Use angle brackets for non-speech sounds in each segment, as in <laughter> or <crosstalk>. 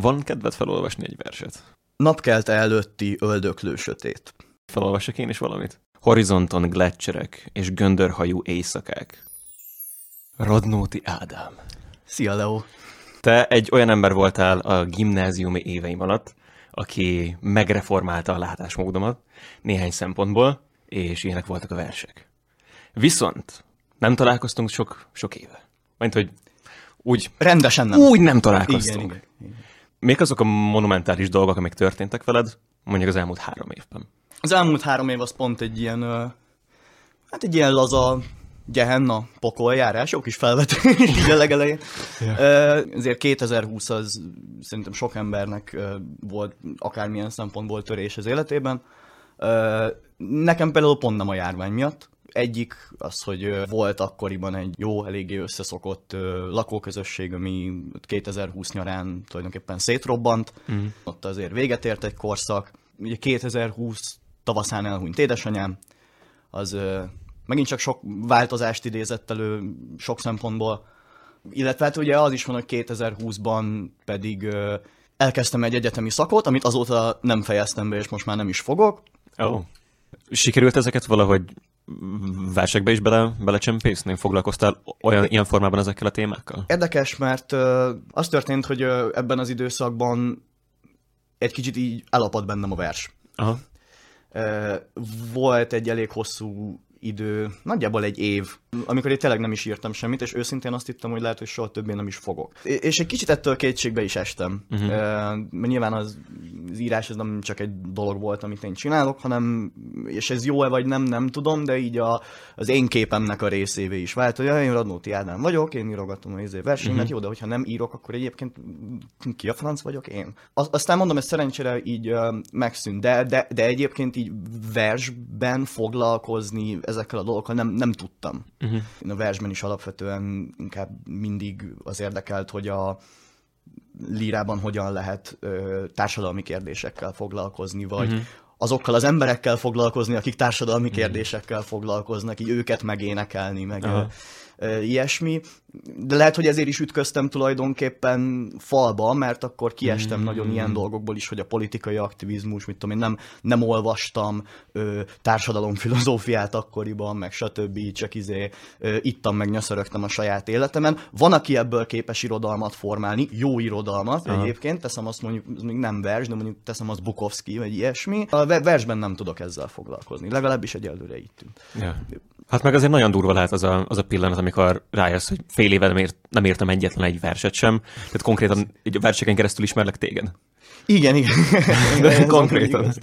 Van kedved felolvasni egy verset? Napkelte előtti öldöklő sötét. Felolvasok én is valamit? Horizonton gletszerek és göndörhajú éjszakák. Radnóti Ádám. Szia, Leo! Te egy olyan ember voltál a gimnáziumi éveim alatt, aki megreformálta a látásmódomat néhány szempontból, és ilyenek voltak a versek. Viszont nem találkoztunk sok, sok éve. Mint, hogy úgy, Rendesen nem. úgy nem találkoztunk. igen, igen, igen. Még azok a monumentális dolgok, amik történtek veled, mondjuk az elmúlt három évben. Az elmúlt három év az pont egy ilyen, hát egy ilyen laza gehenna pokoljárás, jó kis felvetés így a legelején. Ö, Ezért 2020 az szerintem sok embernek volt akármilyen szempontból törés az életében. Nekem például pont nem a járvány miatt. Egyik az, hogy volt akkoriban egy jó, eléggé összeszokott lakóközösség, ami 2020 nyarán tulajdonképpen szétrobbant. Mm. Ott azért véget ért egy korszak. Ugye 2020 tavaszán elhunyt édesanyám, az megint csak sok változást idézett elő sok szempontból. Illetve hát ugye az is van, hogy 2020-ban pedig elkezdtem egy egyetemi szakot, amit azóta nem fejeztem be, és most már nem is fogok. Oh. Sikerült ezeket valahogy versekbe is bele, belecsempészni? Foglalkoztál olyan, ilyen formában ezekkel a témákkal? Érdekes, mert az történt, hogy ebben az időszakban egy kicsit így elapadt bennem a vers. Aha. Volt egy elég hosszú idő, nagyjából egy év, amikor én tényleg nem is írtam semmit, és őszintén azt hittem, hogy lehet, hogy soha többé nem is fogok. És egy kicsit ettől kétségbe is estem. Uh-huh. Mert nyilván az, az írás ez nem csak egy dolog volt, amit én csinálok, hanem, és ez jó-e vagy nem, nem tudom, de így a, az én képemnek a részévé is vált, hogy "Ja, én Radnóti Ádám vagyok, én írogatom a izé versenyemet, uh-huh. jó, de hogyha nem írok, akkor egyébként ki a franc vagyok én? Az, aztán mondom, ez szerencsére így megszűnt, de, de, de egyébként így versben foglalkozni ezekkel a dolgokkal nem, nem tudtam. Uh-huh. Én a versben is alapvetően inkább mindig az érdekelt, hogy a lírában hogyan lehet ö, társadalmi kérdésekkel foglalkozni, vagy uh-huh. azokkal az emberekkel foglalkozni, akik társadalmi kérdésekkel foglalkoznak, így őket megénekelni, meg ö, ilyesmi. De lehet, hogy ezért is ütköztem tulajdonképpen falba, mert akkor kiestem nagyon ilyen dolgokból is, hogy a politikai aktivizmus, mit tudom én, nem, nem olvastam ö, társadalomfilozófiát akkoriban, meg stb. Csak izé ö, ittam, meg nyöszörögtem a saját életemen. Van, aki ebből képes irodalmat formálni, jó irodalmat Aha. egyébként, teszem azt mondjuk, még nem vers, de mondjuk teszem azt Bukowski, vagy ilyesmi. A ve- versben nem tudok ezzel foglalkozni, legalábbis egyelőre így tűnt. Ja. Hát meg azért nagyon durva lehet az a, az a pillanat, amikor rájössz, hogy fél éve nem, ért, nem írtam egyetlen egy verset sem. Tehát konkrétan így a verseken keresztül ismerlek téged. Igen, igen. <laughs> De konkrétan. igaz.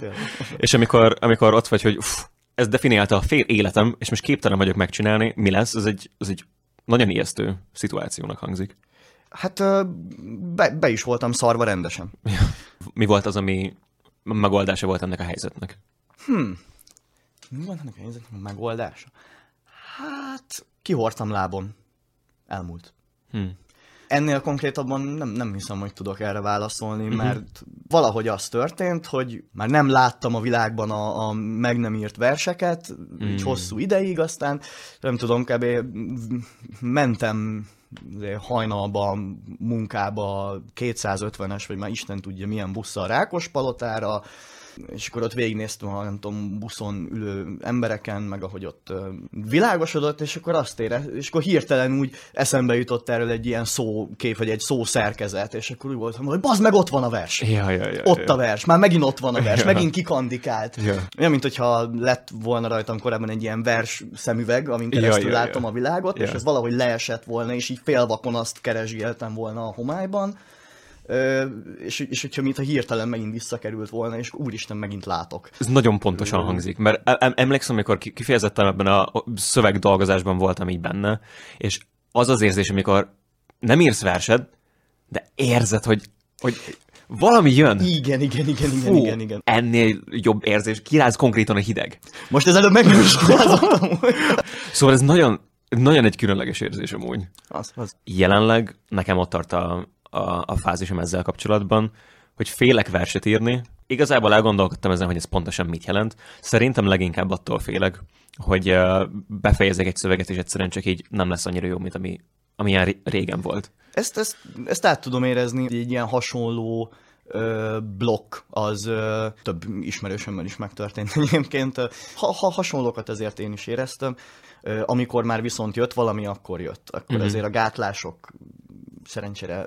És amikor, amikor ott vagy, hogy uff, ez definiálta a fél életem, és most képtelen vagyok megcsinálni, mi lesz, ez egy, ez egy nagyon ijesztő szituációnak hangzik. Hát be, be is voltam szarva rendesen. Mi volt az, ami megoldása volt ennek a helyzetnek? Mi van ennek a helyzetnek a megoldása? Hát, kihortam lábon. Elmúlt. Hm. Ennél konkrétabban nem, nem hiszem, hogy tudok erre válaszolni, Mhm. mert valahogy az történt, hogy már nem láttam a világban a, a meg nem írt verseket, Mhm. így hosszú ideig, aztán nem tudom, kb. mentem hajnalba, munkába, 250-es, vagy már Isten tudja milyen busszal Rákospalotára, és akkor ott végignéztem a, nem tudom, buszon ülő embereken, meg ahogy ott világosodott, és akkor azt ére, és akkor hirtelen úgy eszembe jutott erről egy ilyen szókép, vagy egy szószerkezet, és akkor úgy voltam, hogy bazd meg, ott van a vers. Ja, ja, ja, Ott ja. a vers, már megint ott van a vers, Ja. megint kikandikált. Ja. Olyan, mint hogyha lett volna rajtam korábban egy ilyen vers szemüveg, amin Ja, keresztül ja, ja. látom a világot, és Ja. ez valahogy leesett volna, és így félvakon azt keresgéltem volna a homályban. És, és hogyha mintha hirtelen megint visszakerült volna, és úristen, megint látok. Ez nagyon pontosan hangzik, mert em- emlékszem, amikor ki- kifejezetten ebben a szövegdolgozásban voltam így benne, és az az érzés, amikor nem írsz versed, de érzed, hogy, hogy valami jön. Igen, igen, igen, igen, Fú, igen, igen. Ennél jobb érzés, kiráz konkrétan a hideg. Most ezelőtt meg nem is. Szóval ez nagyon, nagyon egy különleges érzés amúgy. az, az. Jelenleg nekem ott tart a, a, a fázisom ezzel kapcsolatban, hogy félek verset írni. Igazából elgondolkodtam ezen, hogy ez pontosan mit jelent. Szerintem leginkább attól félek, hogy befejezek egy szöveget, és egyszerűen csak így nem lesz annyira jó, mint ami ami ilyen régen volt. Ezt, ezt, ezt át tudom érezni, egy ilyen hasonló ö, blokk az ö, több ismerősömmel is megtörtént <laughs> egyébként. Ha, ha hasonlókat ezért én is éreztem. Ö, amikor már viszont jött valami, akkor jött. Akkor Mhm. azért a gátlások szerencsére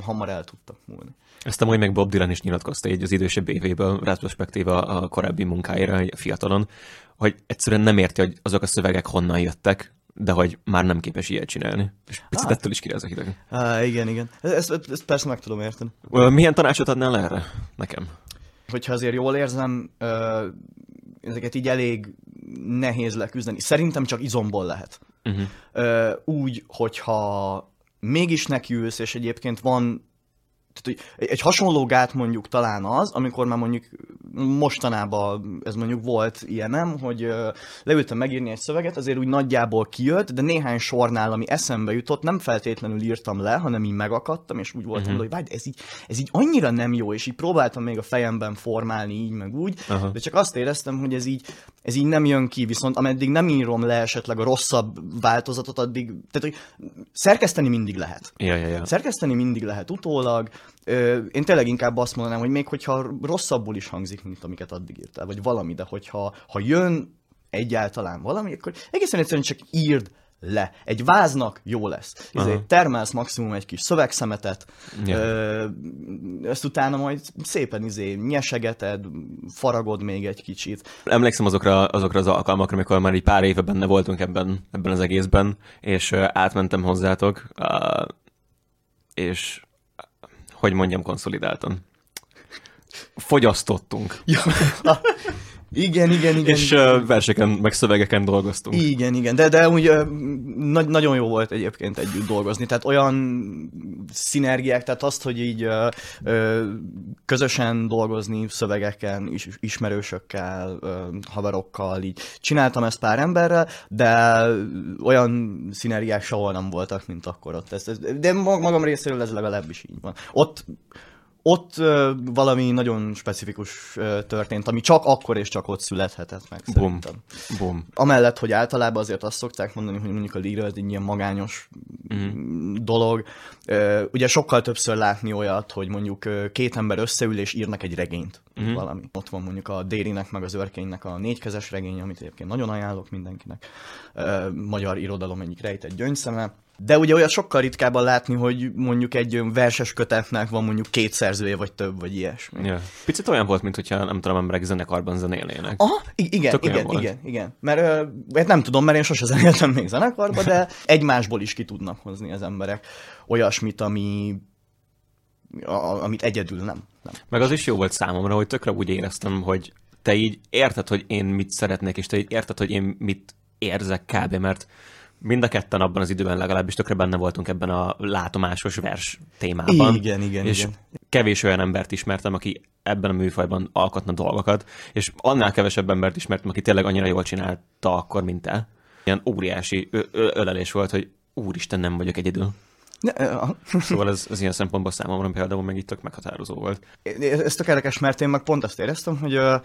hamar el tudtak múlni. Ezt amúgy meg Bob Dylan is nyilatkozta így az idősebb évéből, retrospektíva a korábbi munkáira, a fiatalon, hogy egyszerűen nem érti, hogy azok a szövegek honnan jöttek, de hogy már nem képes ilyet csinálni. És picit Hát. ettől is kirez a hideg. Á, igen, igen. Ezt, ezt, persze meg tudom érteni. Milyen tanácsot adnál erre nekem? Hogyha azért jól érzem, ezeket így elég nehéz leküzdeni. Szerintem csak izomból lehet. Uh-huh. Úgy, hogyha mégis nekiülsz, és egyébként van tehát, hogy egy- hasonló gát mondjuk talán az, amikor már mondjuk mostanában ez mondjuk volt ilyenem, hogy leültem megírni egy szöveget, azért úgy nagyjából kijött, de néhány sornál, ami eszembe jutott, nem feltétlenül írtam le, hanem így megakadtam, és úgy voltam, uh-huh. hogy várj, ez így, ez így annyira nem jó, és így próbáltam még a fejemben formálni így meg úgy, Aha. de csak azt éreztem, hogy ez így, ez így nem jön ki, viszont ameddig nem írom le esetleg a rosszabb változatot, addig, tehát hogy szerkeszteni mindig lehet. Ja, ja, ja. Szerkeszteni mindig lehet utólag. Ö, Én tényleg inkább azt mondanám, hogy még hogyha rosszabbul is hangzik, mint amiket addig írtál, vagy valami, de hogyha ha jön egyáltalán valami, akkor egészen egyszerűen csak írd le. Egy váznak jó lesz. Ezért termelsz maximum egy kis szövegszemetet, Ja. ö, ezt utána majd szépen izé nyesegeted, faragod még egy kicsit. Emlékszem azokra, azokra az alkalmakra, amikor már egy pár éve benne voltunk ebben, ebben az egészben, és átmentem hozzátok, és hogy mondjam, konszolidáltan. Fogyasztottunk. Ja. <laughs> igen, igen, igen. és igen. verseken, meg szövegeken dolgoztunk. Igen, igen, de, de úgy nagy, nagyon jó volt egyébként együtt dolgozni, tehát olyan szinergiák, tehát azt, hogy így ö, ö, közösen dolgozni szövegeken, is, ismerősökkel, ö, haverokkal, így csináltam ezt pár emberrel, de olyan szinergiák sehol nem voltak, mint akkor ott. Ez, ez, de ma- magam részéről ez legalábbis így van. Ott ott ö, valami nagyon specifikus ö, történt, ami csak akkor és csak ott születhetett meg Bum. szerintem. Bum. Amellett, hogy általában azért azt szokták mondani, hogy mondjuk a líra ez egy ilyen magányos mm. dolog. Ö, ugye sokkal többször látni olyat, hogy mondjuk ö, két ember összeül és írnak egy regényt. Mhm. Mm. Valami. Ott van mondjuk a Dérinek meg az Örkénynek a négykezes regény, amit egyébként nagyon ajánlok mindenkinek. Ö, magyar irodalom egyik rejtett gyöngyszeme. De ugye olyan sokkal ritkábban látni, hogy mondjuk egy verses kötetnek van mondjuk két szerzője, vagy több, vagy ilyesmi. Ja. Picit olyan volt, mintha nem tudom, emberek zenekarban zenélnének. Aha, igen, Tök igen, volt. igen, igen. Mert hát nem tudom, mert én sose zenéltem még zenekarba, de <laughs> egymásból is ki tudnak hozni az emberek olyasmit, ami a- amit egyedül nem. nem. Meg az is jó volt számomra, hogy tökre úgy éreztem, hogy te így érted, hogy én mit szeretnék, és te így érted, hogy én mit érzek kb. Mert mind a ketten abban az időben legalábbis tökre benne voltunk ebben a látomásos vers témában. Igen, igen, és igen. kevés olyan embert ismertem, aki ebben a műfajban alkotna dolgokat, és annál kevesebb embert ismertem, aki tényleg annyira jól csinálta akkor, mint te. Ilyen óriási ö- ö- ölelés volt, hogy úristen, nem vagyok egyedül. <laughs> Szóval ez, ez ilyen szempontból számomra például meg itt tök meghatározó volt. Ez tök érdekes, mert én meg pont azt éreztem, hogy ö,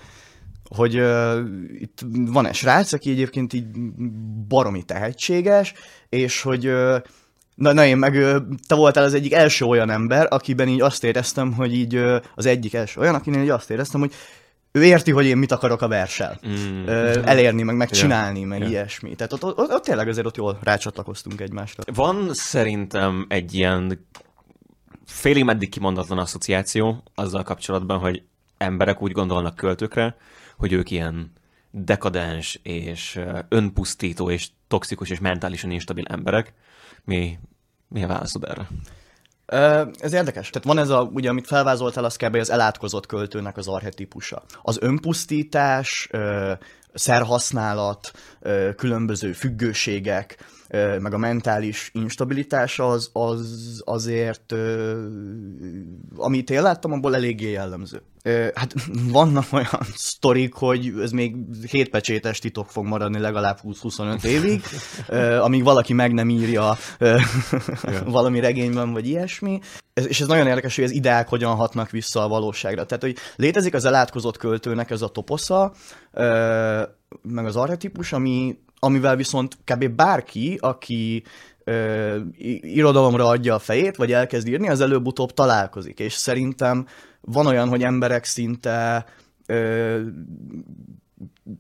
hogy uh, itt van egy srác, aki egyébként így baromi tehetséges, és hogy uh, na, na én meg te voltál az egyik első olyan ember, akiben így azt éreztem, hogy így az egyik első olyan, akinél így azt éreztem, hogy ő érti, hogy én mit akarok a verssel. Mm. Elérni, meg megcsinálni, Ja. meg Ja. ilyesmi. Tehát ott, ott, ott, ott tényleg azért ott jól rácsatlakoztunk egymásra. Van szerintem egy ilyen félig meddig kimondatlan asszociáció azzal kapcsolatban, hogy emberek úgy gondolnak költőkre, hogy ők ilyen dekadens és önpusztító és toxikus és mentálisan instabil emberek. Mi, mi a válaszod erre? Ez érdekes. Tehát van ez a, ugye, amit felvázoltál, az kb. az elátkozott költőnek az archetípusa. Az önpusztítás, szerhasználat, különböző függőségek, meg a mentális instabilitás az, az azért, amit én láttam, abból eléggé jellemző. Hát <laughs> vannak olyan sztorik, hogy ez még hétpecsétes titok fog maradni legalább 20-25 évig, amíg valaki meg nem írja <laughs> valami regényben, vagy ilyesmi. És ez nagyon érdekes, hogy az ideák hogyan hatnak vissza a valóságra. Tehát, hogy létezik az elátkozott költőnek ez a toposza, meg az archetípus, ami, amivel viszont kb. bárki, aki ö, irodalomra adja a fejét, vagy elkezd írni, az előbb-utóbb találkozik. És szerintem van olyan, hogy emberek szinte ö,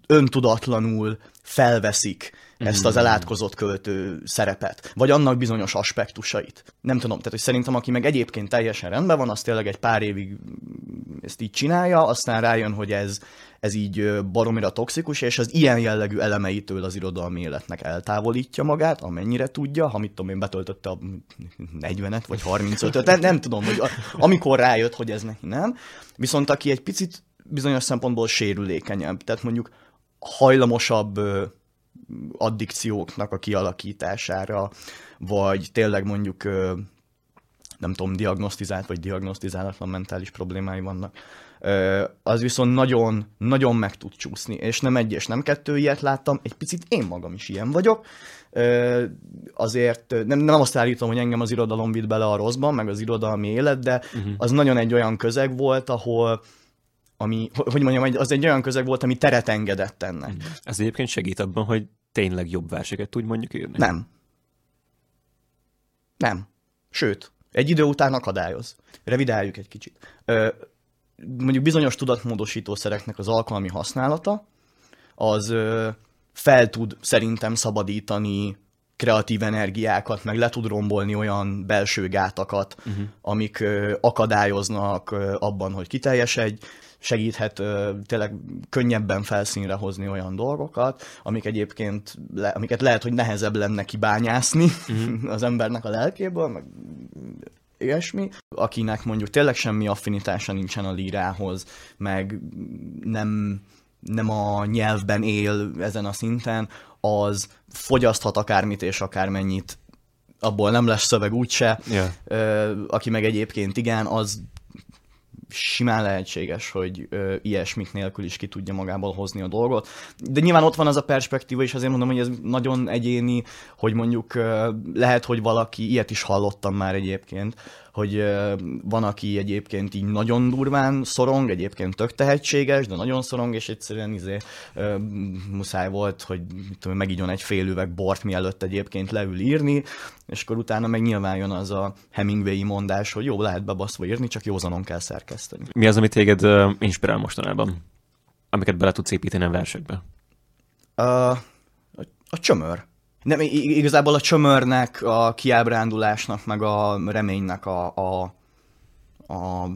öntudatlanul felveszik ezt az elátkozott költő szerepet, vagy annak bizonyos aspektusait. Nem tudom, tehát hogy szerintem aki meg egyébként teljesen rendben van, az tényleg egy pár évig ezt így csinálja, aztán rájön, hogy ez, ez így baromira toxikus, és az ilyen jellegű elemeitől az irodalmi életnek eltávolítja magát, amennyire tudja, ha mit tudom én, betöltötte a 40-et, vagy 35-öt, nem, nem tudom, hogy amikor rájött, hogy ez neki nem. Viszont aki egy picit bizonyos szempontból sérülékenyebb, tehát mondjuk hajlamosabb addikcióknak a kialakítására, vagy tényleg mondjuk nem tudom, diagnosztizált vagy diagnosztizálatlan mentális problémái vannak, az viszont nagyon, nagyon meg tud csúszni, és nem egy és nem kettő ilyet láttam, egy picit én magam is ilyen vagyok, azért nem, nem azt állítom, hogy engem az irodalom vitt bele a rosszban, meg az irodalmi élet, de uh-huh. az nagyon egy olyan közeg volt, ahol ami, hogy mondjam, az egy olyan közeg volt, ami teret engedett ennek. Ez egyébként segít abban, hogy tényleg jobb verseket tudj mondjuk írni? Nem. Nem. Sőt, egy idő után akadályoz. Revidáljuk egy kicsit. Ö, mondjuk bizonyos tudatmódosítószereknek az alkalmi használata, az ö, fel tud szerintem szabadítani kreatív energiákat, meg le tud rombolni olyan belső gátakat, uh-huh. amik ö, akadályoznak ö, abban, hogy kiteljesedj, segíthet ö, tényleg könnyebben felszínre hozni olyan dolgokat, amik egyébként, le, amiket lehet, hogy nehezebb lenne kibányászni uh-huh. <laughs> az embernek a lelkéből, meg ilyesmi, akinek mondjuk tényleg semmi affinitása nincsen a lírához, meg nem, nem a nyelvben él ezen a szinten, az fogyaszthat akármit és akármennyit, abból nem lesz szöveg úgyse. Yeah. Aki meg egyébként igen, az simán lehetséges, hogy ö, ilyesmik nélkül is ki tudja magából hozni a dolgot. De nyilván ott van az a perspektíva, és azért mondom, hogy ez nagyon egyéni, hogy mondjuk ö, lehet, hogy valaki, ilyet is hallottam már egyébként, hogy van, aki egyébként így nagyon durván szorong, egyébként tök tehetséges, de nagyon szorong, és egyszerűen izé, muszáj volt, hogy tudom, megígyon egy fél üveg bort, mielőtt egyébként leül írni, és akkor utána meg nyilván jön az a Hemingway mondás, hogy jó, lehet bebaszva írni, csak józanon kell szerkeszteni. Mi az, ami téged inspirál mostanában? Amiket bele tudsz építeni a versekbe? A, a, a csömör nem, igazából a csömörnek, a kiábrándulásnak, meg a reménynek a, a, a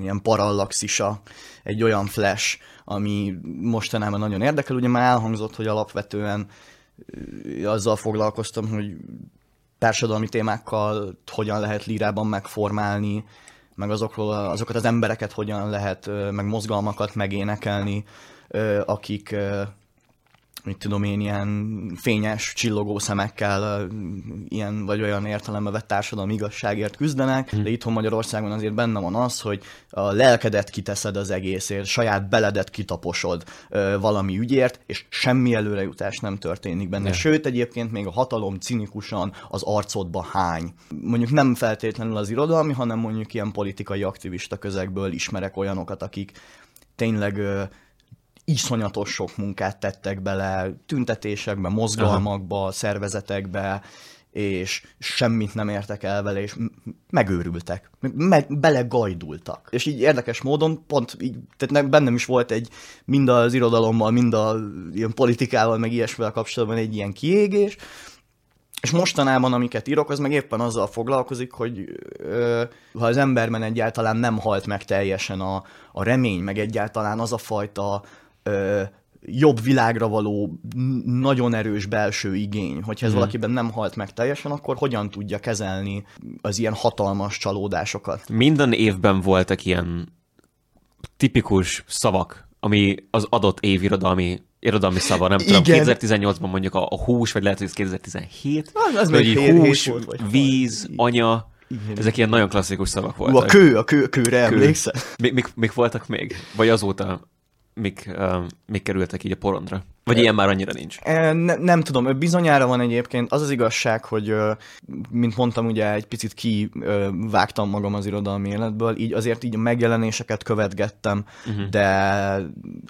ilyen parallaxisa, egy olyan flash, ami mostanában nagyon érdekel. Ugye már elhangzott, hogy alapvetően azzal foglalkoztam, hogy társadalmi témákkal hogyan lehet lírában megformálni, meg azokról, azokat az embereket hogyan lehet, meg mozgalmakat megénekelni, akik mit tudom én, ilyen fényes, csillogó szemekkel ilyen vagy olyan értelembe vett társadalmi igazságért küzdenek, hm. de itthon Magyarországon azért benne van az, hogy a lelkedet kiteszed az egészért, saját beledet kitaposod valami ügyért, és semmi előrejutás nem történik benne. Ne. Sőt, egyébként még a hatalom cinikusan az arcodba hány. Mondjuk nem feltétlenül az irodalmi, hanem mondjuk ilyen politikai aktivista közegből ismerek olyanokat, akik tényleg iszonyatos sok munkát tettek bele tüntetésekbe, mozgalmakba, Aha. szervezetekbe, és semmit nem értek el vele, és megőrültek, me- belegajdultak. És így érdekes módon, pont így, tehát bennem is volt egy, mind az irodalommal, mind a ilyen politikával, meg ilyesmivel kapcsolatban egy ilyen kiégés, és mostanában, amiket írok, az meg éppen azzal foglalkozik, hogy ö, ha az emberben egyáltalán nem halt meg teljesen a, a remény, meg egyáltalán az a fajta ö, jobb világra való nagyon erős belső igény, hogyha ez hmm. valakiben nem halt meg teljesen, akkor hogyan tudja kezelni az ilyen hatalmas csalódásokat? Minden évben voltak ilyen tipikus szavak, ami az adott év irodalmi, irodalmi szava, nem Igen. tudom, 2018-ban mondjuk a, a hús, vagy lehet, hogy ez 2017, az, az hogy hús, volt, vagy víz, anya, igen. Ezek ilyen nagyon klasszikus szavak voltak. a kő, a kő, kőre kő. emlékszel? Mik, mik, mik voltak még? Vagy azóta mik, uh, mik kerültek így a porondra? Vagy ilyen már annyira nincs? Ne, nem tudom, bizonyára van egyébként. Az az igazság, hogy mint mondtam, ugye egy picit kivágtam magam az irodalmi életből, így azért így a megjelenéseket követgettem, uh-huh. de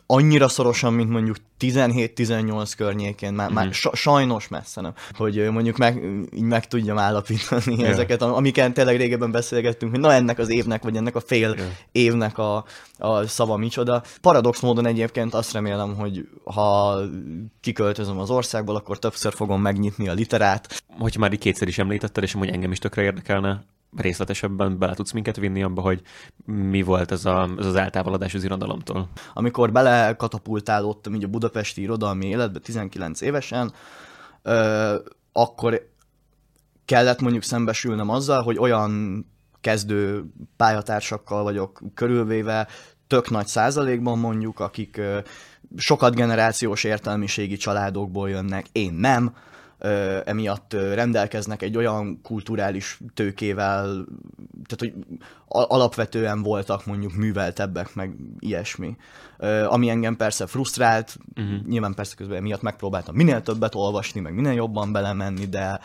annyira szorosan, mint mondjuk 17-18 környékén, már, uh-huh. már sajnos messze nem, hogy mondjuk meg, így meg tudjam állapítani yeah. ezeket, amiket tényleg régebben beszélgettünk, hogy na ennek az évnek, vagy ennek a fél yeah. évnek a, a szava micsoda. Paradox módon egyébként azt remélem, hogy ha kiköltözöm az országból, akkor többször fogom megnyitni a literát. Hogyha már így kétszer is említetted, és amúgy engem is tökre érdekelne, részletesebben bele tudsz minket vinni abba, hogy mi volt ez, a, ez az eltávolodás az irodalomtól? Amikor bele katapultálódtam így a budapesti irodalmi életbe 19 évesen, ö, akkor kellett mondjuk szembesülnem azzal, hogy olyan kezdő pályatársakkal vagyok körülvéve, tök nagy százalékban mondjuk, akik sokat generációs értelmiségi családokból jönnek, én nem, emiatt rendelkeznek egy olyan kulturális tőkével, tehát hogy alapvetően voltak mondjuk műveltebbek, meg ilyesmi. Ami engem persze frusztrált, uh-huh. nyilván persze közben emiatt megpróbáltam minél többet olvasni, meg minél jobban belemenni, de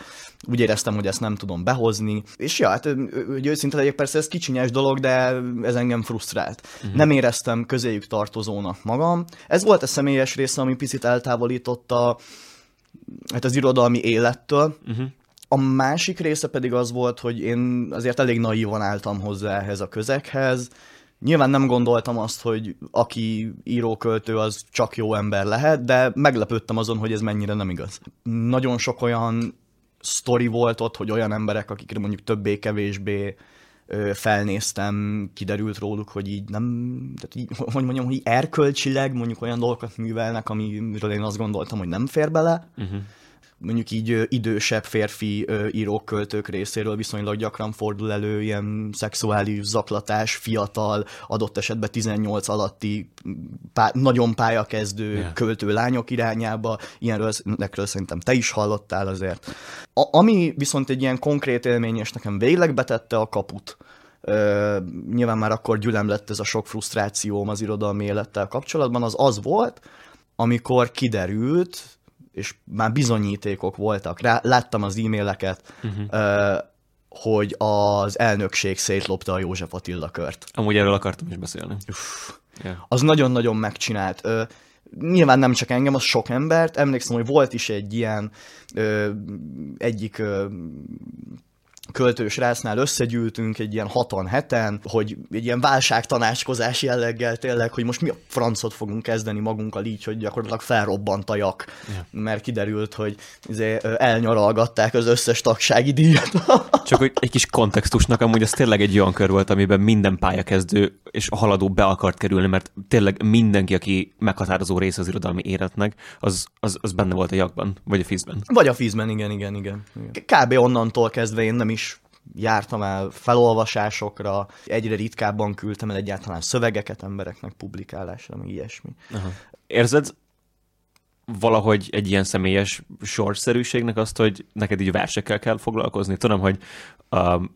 úgy éreztem, hogy ezt nem tudom behozni. És ja, hát hogy őszinte legyek, persze ez kicsinyes dolog, de ez engem frusztrált. Uh-huh. Nem éreztem közéjük tartozónak magam. Ez volt a személyes része, ami picit eltávolította hát az irodalmi élettől. Uh-huh. A másik része pedig az volt, hogy én azért elég naívan álltam hozzá ehhez a közeghez. Nyilván nem gondoltam azt, hogy aki íróköltő, az csak jó ember lehet, de meglepődtem azon, hogy ez mennyire nem igaz. Nagyon sok olyan sztori volt ott, hogy olyan emberek, akikre mondjuk többé-kevésbé felnéztem, kiderült róluk, hogy így nem, tehát így, hogy mondjam, hogy erkölcsileg mondjuk olyan dolgokat művelnek, amiről én azt gondoltam, hogy nem fér bele. Uh-huh mondjuk így idősebb férfi írók, költők részéről viszonylag gyakran fordul elő ilyen szexuális zaklatás, fiatal, adott esetben 18 alatti, pá- nagyon pályakezdő yeah. költő lányok irányába. Ilyenről nekről szerintem te is hallottál azért. A- ami viszont egy ilyen konkrét élmény, és nekem végleg betette a kaput, Uh, nyilván már akkor gyülem lett ez a sok frusztrációm az irodalmi élettel kapcsolatban, az az volt, amikor kiderült, és már bizonyítékok voltak rá, láttam az e-maileket, uh-huh. hogy az elnökség szétlopta a József Attila kört. Amúgy erről akartam is beszélni. Uff, yeah. Az nagyon-nagyon megcsinált. Nyilván nem csak engem, az sok embert. Emlékszem, hogy volt is egy ilyen egyik költős rásznál összegyűltünk egy ilyen hatan heten, hogy egy ilyen válságtanácskozás jelleggel tényleg, hogy most mi a francot fogunk kezdeni magunkkal így, hogy gyakorlatilag felrobbant a jak, yeah. mert kiderült, hogy izé, elnyaralgatták az összes tagsági díjat. <laughs> Csak hogy egy kis kontextusnak amúgy ez tényleg egy olyan kör volt, amiben minden pályakezdő és a haladó be akart kerülni, mert tényleg mindenki, aki meghatározó része az irodalmi életnek, az, az, az benne volt a jakban, vagy a fizben. Vagy a fizben, igen, igen, igen. Kb. onnantól kezdve én nem is is jártam el felolvasásokra, egyre ritkábban küldtem el egyáltalán szövegeket embereknek publikálásra, meg ilyesmi. Aha. Érzed valahogy egy ilyen személyes sorszerűségnek azt, hogy neked így versekkel kell foglalkozni? Tudom, hogy um,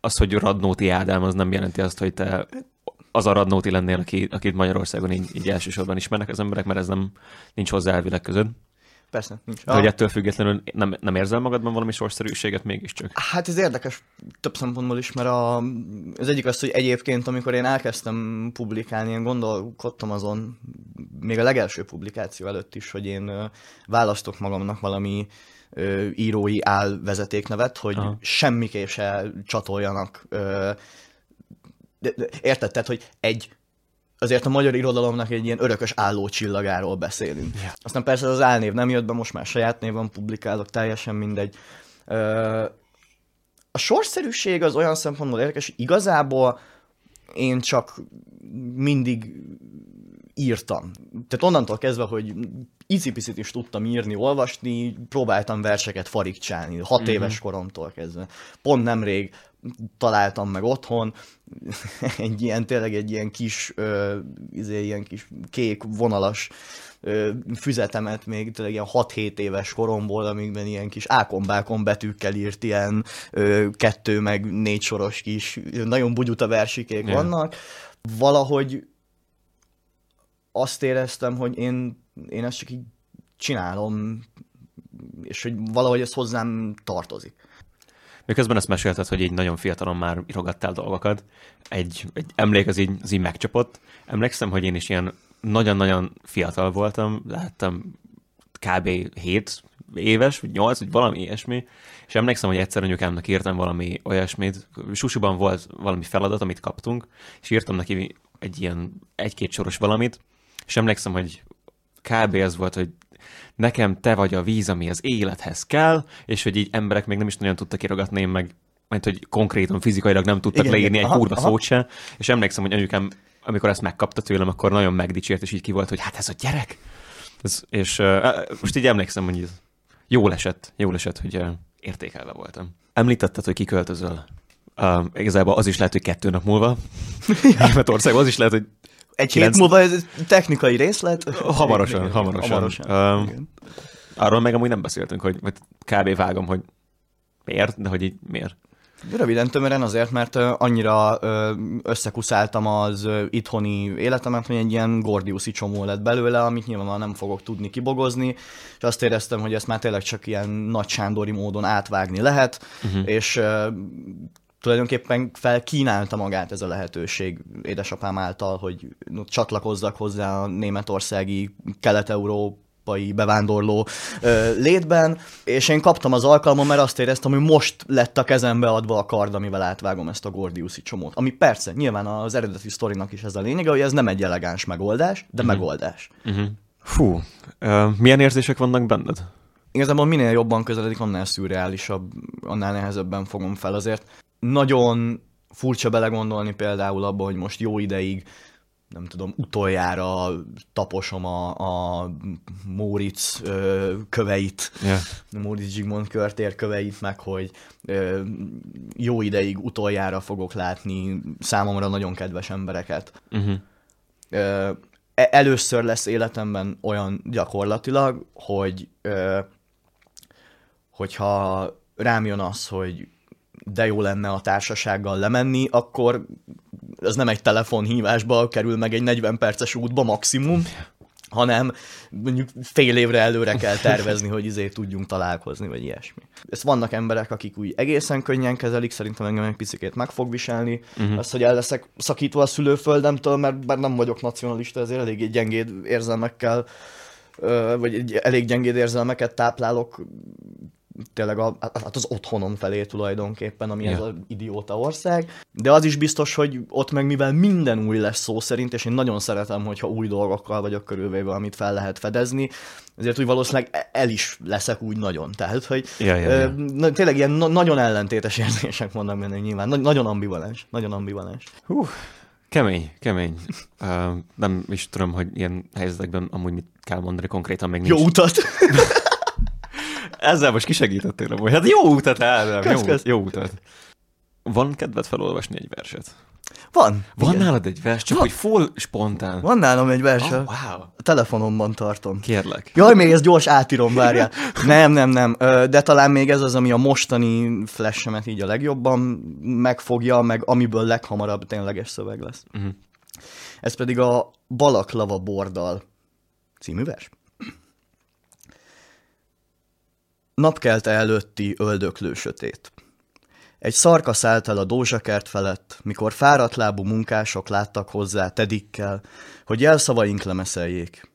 az, hogy Radnóti Ádám, az nem jelenti azt, hogy te az a Radnóti lennél, aki, akit Magyarországon így, így elsősorban ismernek az emberek, mert ez nem nincs hozzá elvileg között. Persze, nincs. De hogy ettől függetlenül nem, nem érzel magadban valami sorszerűséget mégiscsak? Hát ez érdekes több szempontból is, mert a, az egyik az, hogy egyébként, amikor én elkezdtem publikálni, én gondolkodtam azon, még a legelső publikáció előtt is, hogy én választok magamnak valami írói álvezetéknevet, hogy Aha. semmiképp se csatoljanak érted, tehát, hogy egy azért a magyar irodalomnak egy ilyen örökös csillagáról beszélünk. Yeah. Aztán persze az álnév nem jött be, most már saját néven publikálok, teljesen mindegy. A sorszerűség az olyan szempontból érdekes, hogy igazából én csak mindig írtam. Tehát onnantól kezdve, hogy icipicit is tudtam írni, olvasni, próbáltam verseket farigcsálni, hat mm-hmm. éves koromtól kezdve. Pont nemrég találtam meg otthon, <laughs> egy ilyen, tényleg egy ilyen kis, ö, izé, ilyen kis kék vonalas ö, füzetemet még tényleg ilyen 6-7 éves koromból, amikben ilyen kis ákombákon betűkkel írt ilyen ö, kettő meg négy soros kis, nagyon bugyuta versikék yeah. vannak. Valahogy azt éreztem, hogy én, én ezt csak így csinálom, és hogy valahogy ez hozzám tartozik. Miközben ezt mesélted, hogy így nagyon fiatalon már írogattál dolgokat, egy, egy emlék az így, az így megcsapott. Emlékszem, hogy én is ilyen nagyon-nagyon fiatal voltam, láttam kb. 7 éves, vagy 8, vagy valami ilyesmi, és emlékszem, hogy egyszer anyukámnak írtam valami olyasmit, susuban volt valami feladat, amit kaptunk, és írtam neki egy ilyen egy-két soros valamit, és emlékszem, hogy kb. az volt, hogy nekem te vagy a víz, ami az élethez kell, és hogy így emberek még nem is nagyon tudtak írogatni, én meg mert hogy konkrétan fizikailag nem tudtak igen, leírni igen. egy kurva szót se, és emlékszem, hogy anyukám, amikor ezt megkapta tőlem, akkor nagyon megdicsért, és így ki volt, hogy hát ez a gyerek. Ez, és uh, most így emlékszem, hogy ez jól esett, jól esett, hogy uh, értékelve voltam. Említetted, hogy kiköltözöl. Uh, igazából az is lehet, hogy kettő nap múlva. <laughs> Németországban az is lehet, hogy egy hét múlva ez technikai részlet? Hamarosan, igen, hamarosan. hamarosan. Um, arról meg amúgy nem beszéltünk, hogy, hogy kb. vágom, hogy miért, de hogy így miért. Röviden tömören azért, mert annyira összekuszáltam az itthoni életemet, hogy egy ilyen gordiuszi csomó lett belőle, amit nyilván nem fogok tudni kibogozni, és azt éreztem, hogy ezt már tényleg csak ilyen nagy sándori módon átvágni lehet, uh-huh. és tulajdonképpen felkínálta magát ez a lehetőség édesapám által, hogy csatlakozzak hozzá a németországi kelet-európai bevándorló ö, létben, és én kaptam az alkalmam, mert azt éreztem, hogy most lett a kezembe adva a kard, amivel átvágom ezt a Gordiuszi csomót. Ami persze, nyilván az eredeti sztorinak is ez a lényege, hogy ez nem egy elegáns megoldás, de uh-huh. megoldás. Uh-huh. Fú, uh, milyen érzések vannak benned? Igazából minél jobban közeledik, annál szürreálisabb, annál nehezebben fogom fel azért nagyon furcsa belegondolni például abba, hogy most jó ideig nem tudom, utoljára taposom a, a Móricz ö, köveit, yeah. Móricz Zsigmond körtér köveit, meg hogy ö, jó ideig utoljára fogok látni számomra nagyon kedves embereket. Uh-huh. Ö, e, először lesz életemben olyan gyakorlatilag, hogy ö, hogyha rám jön az, hogy de jó lenne a társasággal lemenni, akkor ez nem egy telefonhívásba kerül meg egy 40 perces útba maximum, hanem mondjuk fél évre előre kell tervezni, hogy izé tudjunk találkozni, vagy ilyesmi. Ez vannak emberek, akik úgy egészen könnyen kezelik, szerintem engem egy picit meg fog viselni. Uh-huh. Az, hogy el leszek szakítva a szülőföldemtől, mert bár nem vagyok nacionalista, ezért elég gyengéd érzelmekkel vagy elég gyengéd érzelmeket táplálok tényleg a, hát az otthonom felé tulajdonképpen, ami ja. ez az idióta ország. De az is biztos, hogy ott meg mivel minden új lesz szó szerint, és én nagyon szeretem, hogyha új dolgokkal vagyok körülvéve, amit fel lehet fedezni, ezért úgy valószínűleg e- el is leszek úgy nagyon. Tehát, hogy ja, ja, ja. Ö, tényleg ilyen na- nagyon ellentétes <laughs> érzések vannak benne nyilván. Na- nagyon ambivalens. Nagyon ambivalens. Hú, kemény, kemény. Uh, nem is tudom, hogy ilyen helyzetekben amúgy mit kell mondani konkrétan még nincs. Jó utat! <laughs> Ezzel most kisegítettél amúgy. Hát jó utat, Ádám, jó, jó utat. Van kedved felolvasni egy verset? Van. Van igen. nálad egy vers, csak Van. hogy full spontán. Van nálam egy vers, oh, wow. a telefonomban tartom. Kérlek. Jaj, még ez gyors átírom, várjál. <laughs> nem, nem, nem, de talán még ez az, ami a mostani flashemet így a legjobban megfogja, meg amiből leghamarabb tényleges szöveg lesz. Uh-huh. Ez pedig a Balaklava Bordal című vers. Napkelte előtti öldöklő sötét. Egy szarka szállt el a dózsakert felett, mikor fáradt lábú munkások láttak hozzá tedikkel, hogy jelszavaink lemeszeljék.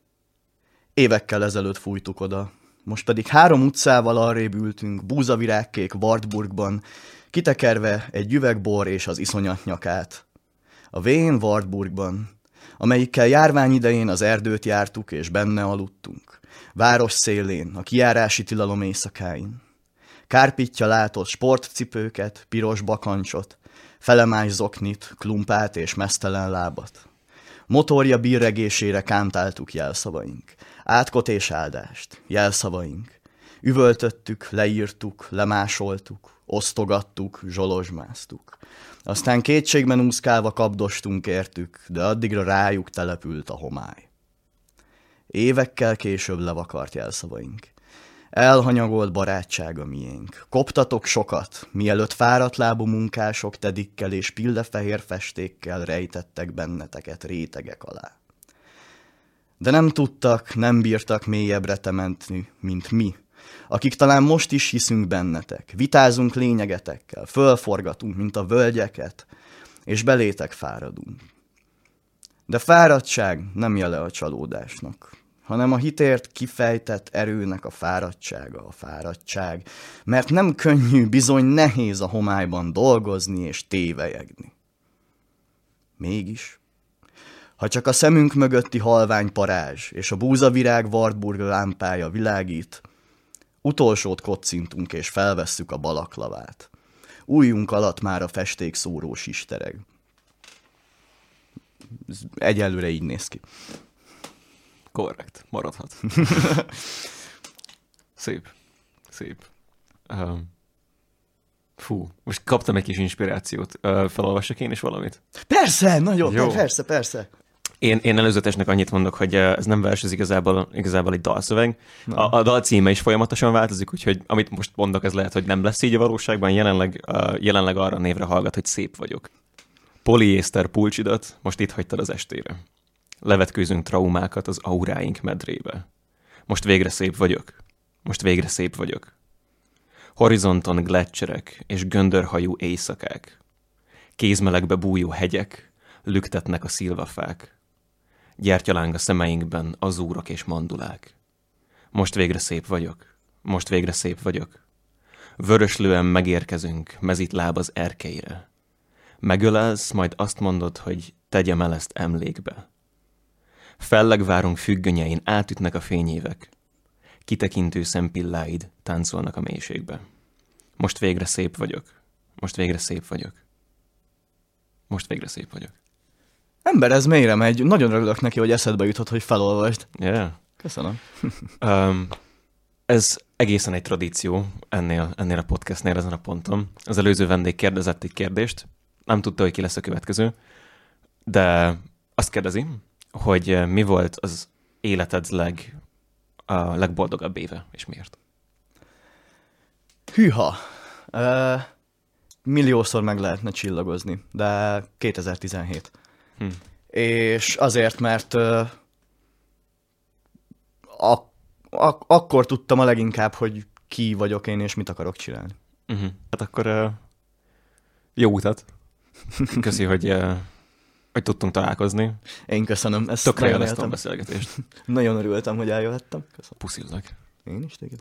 Évekkel ezelőtt fújtuk oda, most pedig három utcával arrébb ültünk, búzavirágkék Wartburgban, kitekerve egy üvegbor és az iszonyat nyakát. A vén Wartburgban, amelyikkel járvány idején az erdőt jártuk és benne aludtunk város szélén, a kiárási tilalom éjszakáin. Kárpitja látott sportcipőket, piros bakancsot, felemás zoknit, klumpát és mesztelen lábat. Motorja bírregésére kántáltuk jelszavaink. Átkot és áldást, jelszavaink. Üvöltöttük, leírtuk, lemásoltuk, osztogattuk, zsolozsmáztuk. Aztán kétségben úszkálva kapdostunk értük, de addigra rájuk települt a homály. Évekkel később levakart jelszavaink. Elhanyagolt barátsága miénk. Koptatok sokat, mielőtt fáradt lábú munkások tedikkel és pillefehér festékkel rejtettek benneteket rétegek alá. De nem tudtak, nem bírtak mélyebbre temetni, mint mi, akik talán most is hiszünk bennetek, vitázunk lényegetekkel, fölforgatunk, mint a völgyeket, és belétek fáradunk. De fáradtság nem jele a csalódásnak, hanem a hitért kifejtett erőnek a fáradtsága a fáradtság, mert nem könnyű, bizony nehéz a homályban dolgozni és tévejegni. Mégis, ha csak a szemünk mögötti halvány parázs és a búzavirág Wartburg lámpája világít, utolsót kocintunk és felvesszük a balaklavát. Újunk alatt már a festék szórós istereg. Ez egyelőre így néz ki. Korrekt, maradhat. <laughs> Szép. Szép. Um, fú, most kaptam egy kis inspirációt. Uh, felolvassak én is valamit? Persze, nagyon, Jó. persze, persze. Én, én előzetesnek annyit mondok, hogy ez nem vers, ez igazából, igazából egy dalszöveg. A, a dal címe is folyamatosan változik, úgyhogy amit most mondok, ez lehet, hogy nem lesz így a valóságban. Jelenleg, uh, jelenleg arra névre hallgat, hogy szép vagyok. Poliészter pulcsidat most itt hagytad az estére. Levetkőzünk traumákat az auráink medrébe. Most végre szép vagyok. Most végre szép vagyok. Horizonton gletszerek és göndörhajú éjszakák. Kézmelegbe bújó hegyek, lüktetnek a szilvafák. Gyertyaláng a szemeinkben azúrok és mandulák. Most végre szép vagyok. Most végre szép vagyok. Vöröslően megérkezünk, mezitláb az erkeire. Megölelsz, majd azt mondod, hogy tegyem el ezt emlékbe. Fellegvárunk függönyein átütnek a fényévek. Kitekintő szempilláid táncolnak a mélységbe. Most végre szép vagyok. Most végre szép vagyok. Most végre szép vagyok. Ember, ez mélyre megy. Nagyon örülök neki, hogy eszedbe jutott, hogy felolvasd. Yeah. Köszönöm. <laughs> Um, ez egészen egy tradíció ennél, ennél a podcastnél ezen a ponton. Az előző vendég kérdezett egy kérdést, nem tudta, hogy ki lesz a következő, de azt kérdezi, hogy mi volt az életed leg, a legboldogabb éve, és miért? Hűha. Uh, milliószor meg lehetne csillagozni, de 2017. Hm. És azért, mert uh, ak- ak- akkor tudtam a leginkább, hogy ki vagyok én, és mit akarok csinálni. Uh-huh. Hát akkor uh, jó utat. Köszi, hogy, uh, hogy tudtunk találkozni. Én köszönöm. Ezt Tökre élveztem a beszélgetést. <laughs> Nagyon örültem, hogy eljöhettem. Köszönöm. Puszillak. Én is téged.